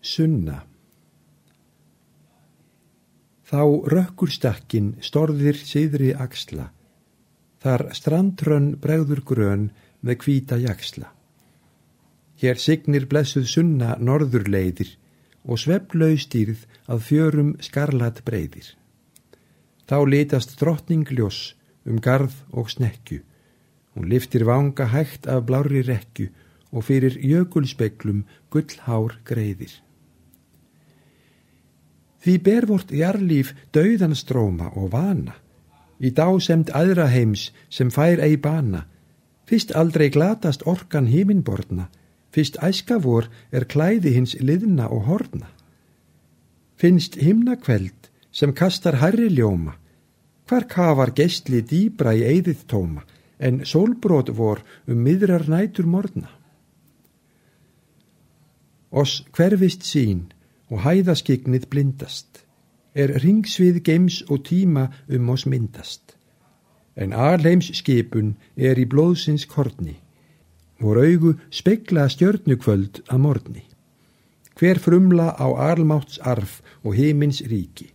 Sunna Þá rökkur stakkin storðir siðri axla, þar strandrönn bregður grön með kvíta jaksla. Hér signir blessuð sunna norður leiðir og sveflaustýrð að fjörum skarlat breyðir. Þá litast drottning ljós um garð og snekju. Hún liftir vanga hægt af blári rekju og fyrir jökulspeglum gullhár greiðir. Því ber vort jarlíf dauðan stróma og vana, í dásemt aðra heims sem fær ei bana, fyrst aldrei glatast orkan híminborna, fyrst æskavor er klæði hins liðna og horna. Finnst himnakveld sem kastar herri ljóma, hvar kafar gestli dýbra í eðið tóma, en sólbrót vor um miðrar nætur morna. Oss hverfist sín og hæðaskignið blindast, er ringsvið geims og tíma um oss myndast. En alheims skipun er í blóðsins kortni, vor augu spekla stjörnukvöld að morni. Hver frumla á almátts arf og heimins ríki,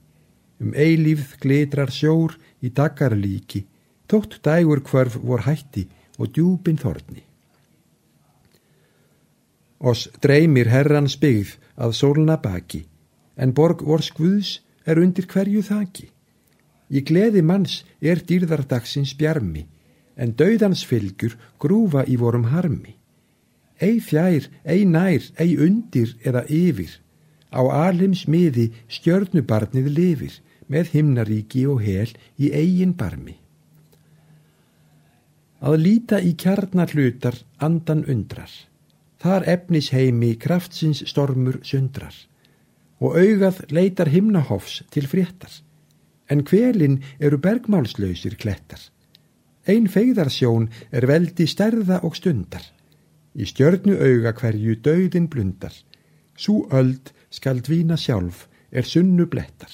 um eilífð glitrar sjór í dagarlíki, tótt dægur hverf vor hætti og djúpin þorni. Oss dreymir herrans byggð að sólna baki, en borg vors guðs er undir hverju þaki. Í gleði manns er dýrðardagsins bjarmi, en dauðans fylgur grúfa í vorum harmi. Ei fjær, ei nær, ei undir eða yfir, á alims miði stjörnubarnið lifir, með himnaríki og hel í eigin barmi. Að líta í kjarnar hlutar andan undrar, Þar efnis heimi kraftsins stormur sundrar og augað leitar himnahofs til fréttar, en kvelin eru bergmálslausir klettar. Einn feyðarsjón er veldi stærða og stundar, í stjörnu auga hverju döðin blundar, svo öld skal dvína sjálf er sunnu blettar.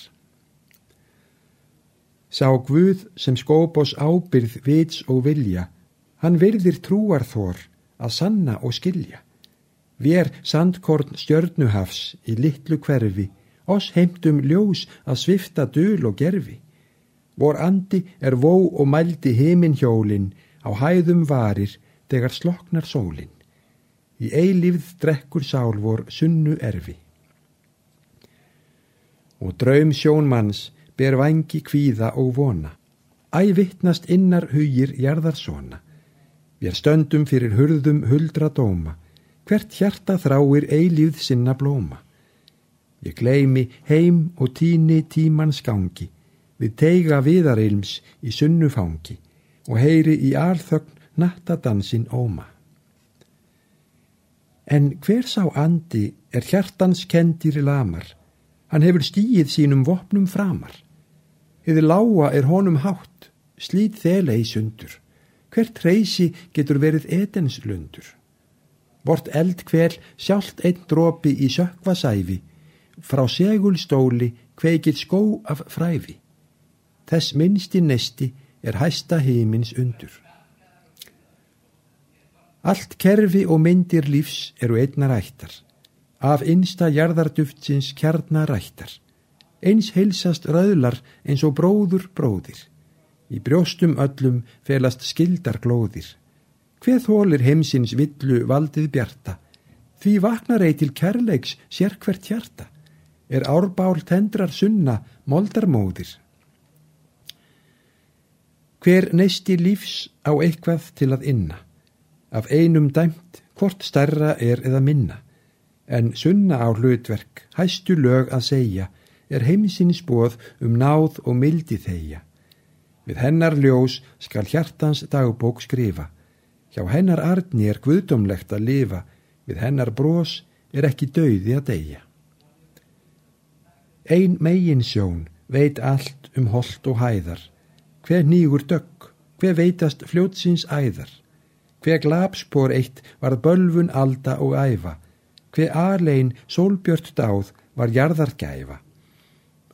Sá Guð sem skóp oss ábyrð vits og vilja, hann virðir trúarþór að sanna og skilja. Vér sandkorn stjörnuhafs í litlu hverfi, oss heimtum ljós að svifta döl og gerfi. Vor andi er vó og mældi heiminn hjólin, á hæðum varir, þegar sloknar sólin. Í eilífð drekkur sál vor sunnu erfi. Og draum sjónmanns ber vangi kvíða og vona. Æ vittnast innar hugir jarðarsona. Við stöndum fyrir hurðum huldra dóma hvert hjarta þráir eilíð sinna blóma. Ég gleimi heim og tíni tímans gangi, við teiga viðarilms í sunnufangi og heyri í alþögn nattadansinn óma. En hver sá andi er hjartans kendir lamar, hann hefur stíið sínum vopnum framar. Eða lága er honum hátt, slít þela í sundur, hvert reysi getur verið etenslundur. Vort eld hver sjálft einn drópi í sökva sæfi, frá segulstóli kveikir skó af fræfi. Þess minnsti nesti er hæsta heimins undur. Allt kerfi og myndir lífs eru einna rættar, af einsta jarðarduftsins kjarnar rættar. Eins heilsast rauðlar eins og bróður bróðir. Í brjóstum öllum felast skildar glóðir. Hveð þólir heimsins villu valdið bjarta? Því vaknar ei til kærleiks sér hvert hjarta? Er árbál tendrar sunna, moldarmóðir? Hver neisti lífs á eitthvað til að inna? Af einum dæmt, hvort stærra er eða minna? En sunna á hlutverk, hæstu lög að segja, er heimsins bóð um náð og mildi þeia. Við hennar ljós skal hjartans dagbók skrifa, Hjá hennar arni er guðdomlegt að lifa, við hennar brós er ekki dauði að deyja. Ein megin sjón veit allt um holt og hæðar, hver nýgur dögg, hver veitast fljótsins æðar, hver glapspor eitt var bölfun alda og æfa, hver arlein sólbjört dáð var jarðargæfa.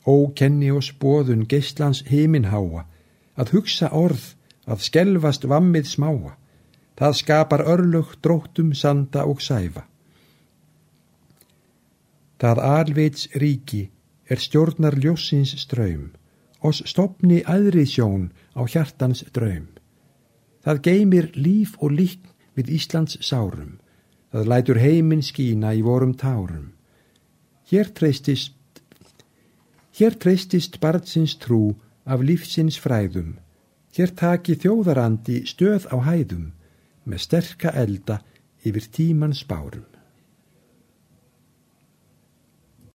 Ó kenni og spóðun geistlans heiminháa, að hugsa orð, að skelvast vammið smáa, Það skapar örlug, dróttum, sanda og sæfa. Það alveits ríki er stjórnar ljósins ströym, oss stopni aðri sjón á hjartans draum. Það geymir líf og líkn við Íslands sárum, það lætur heiminn skína í vorum tárum. Hér treystist, hér treystist barnsins trú af lífsins fræðum, hér taki þjóðarandi stöð á hæðum, með sterka elda yfir tímans bárum.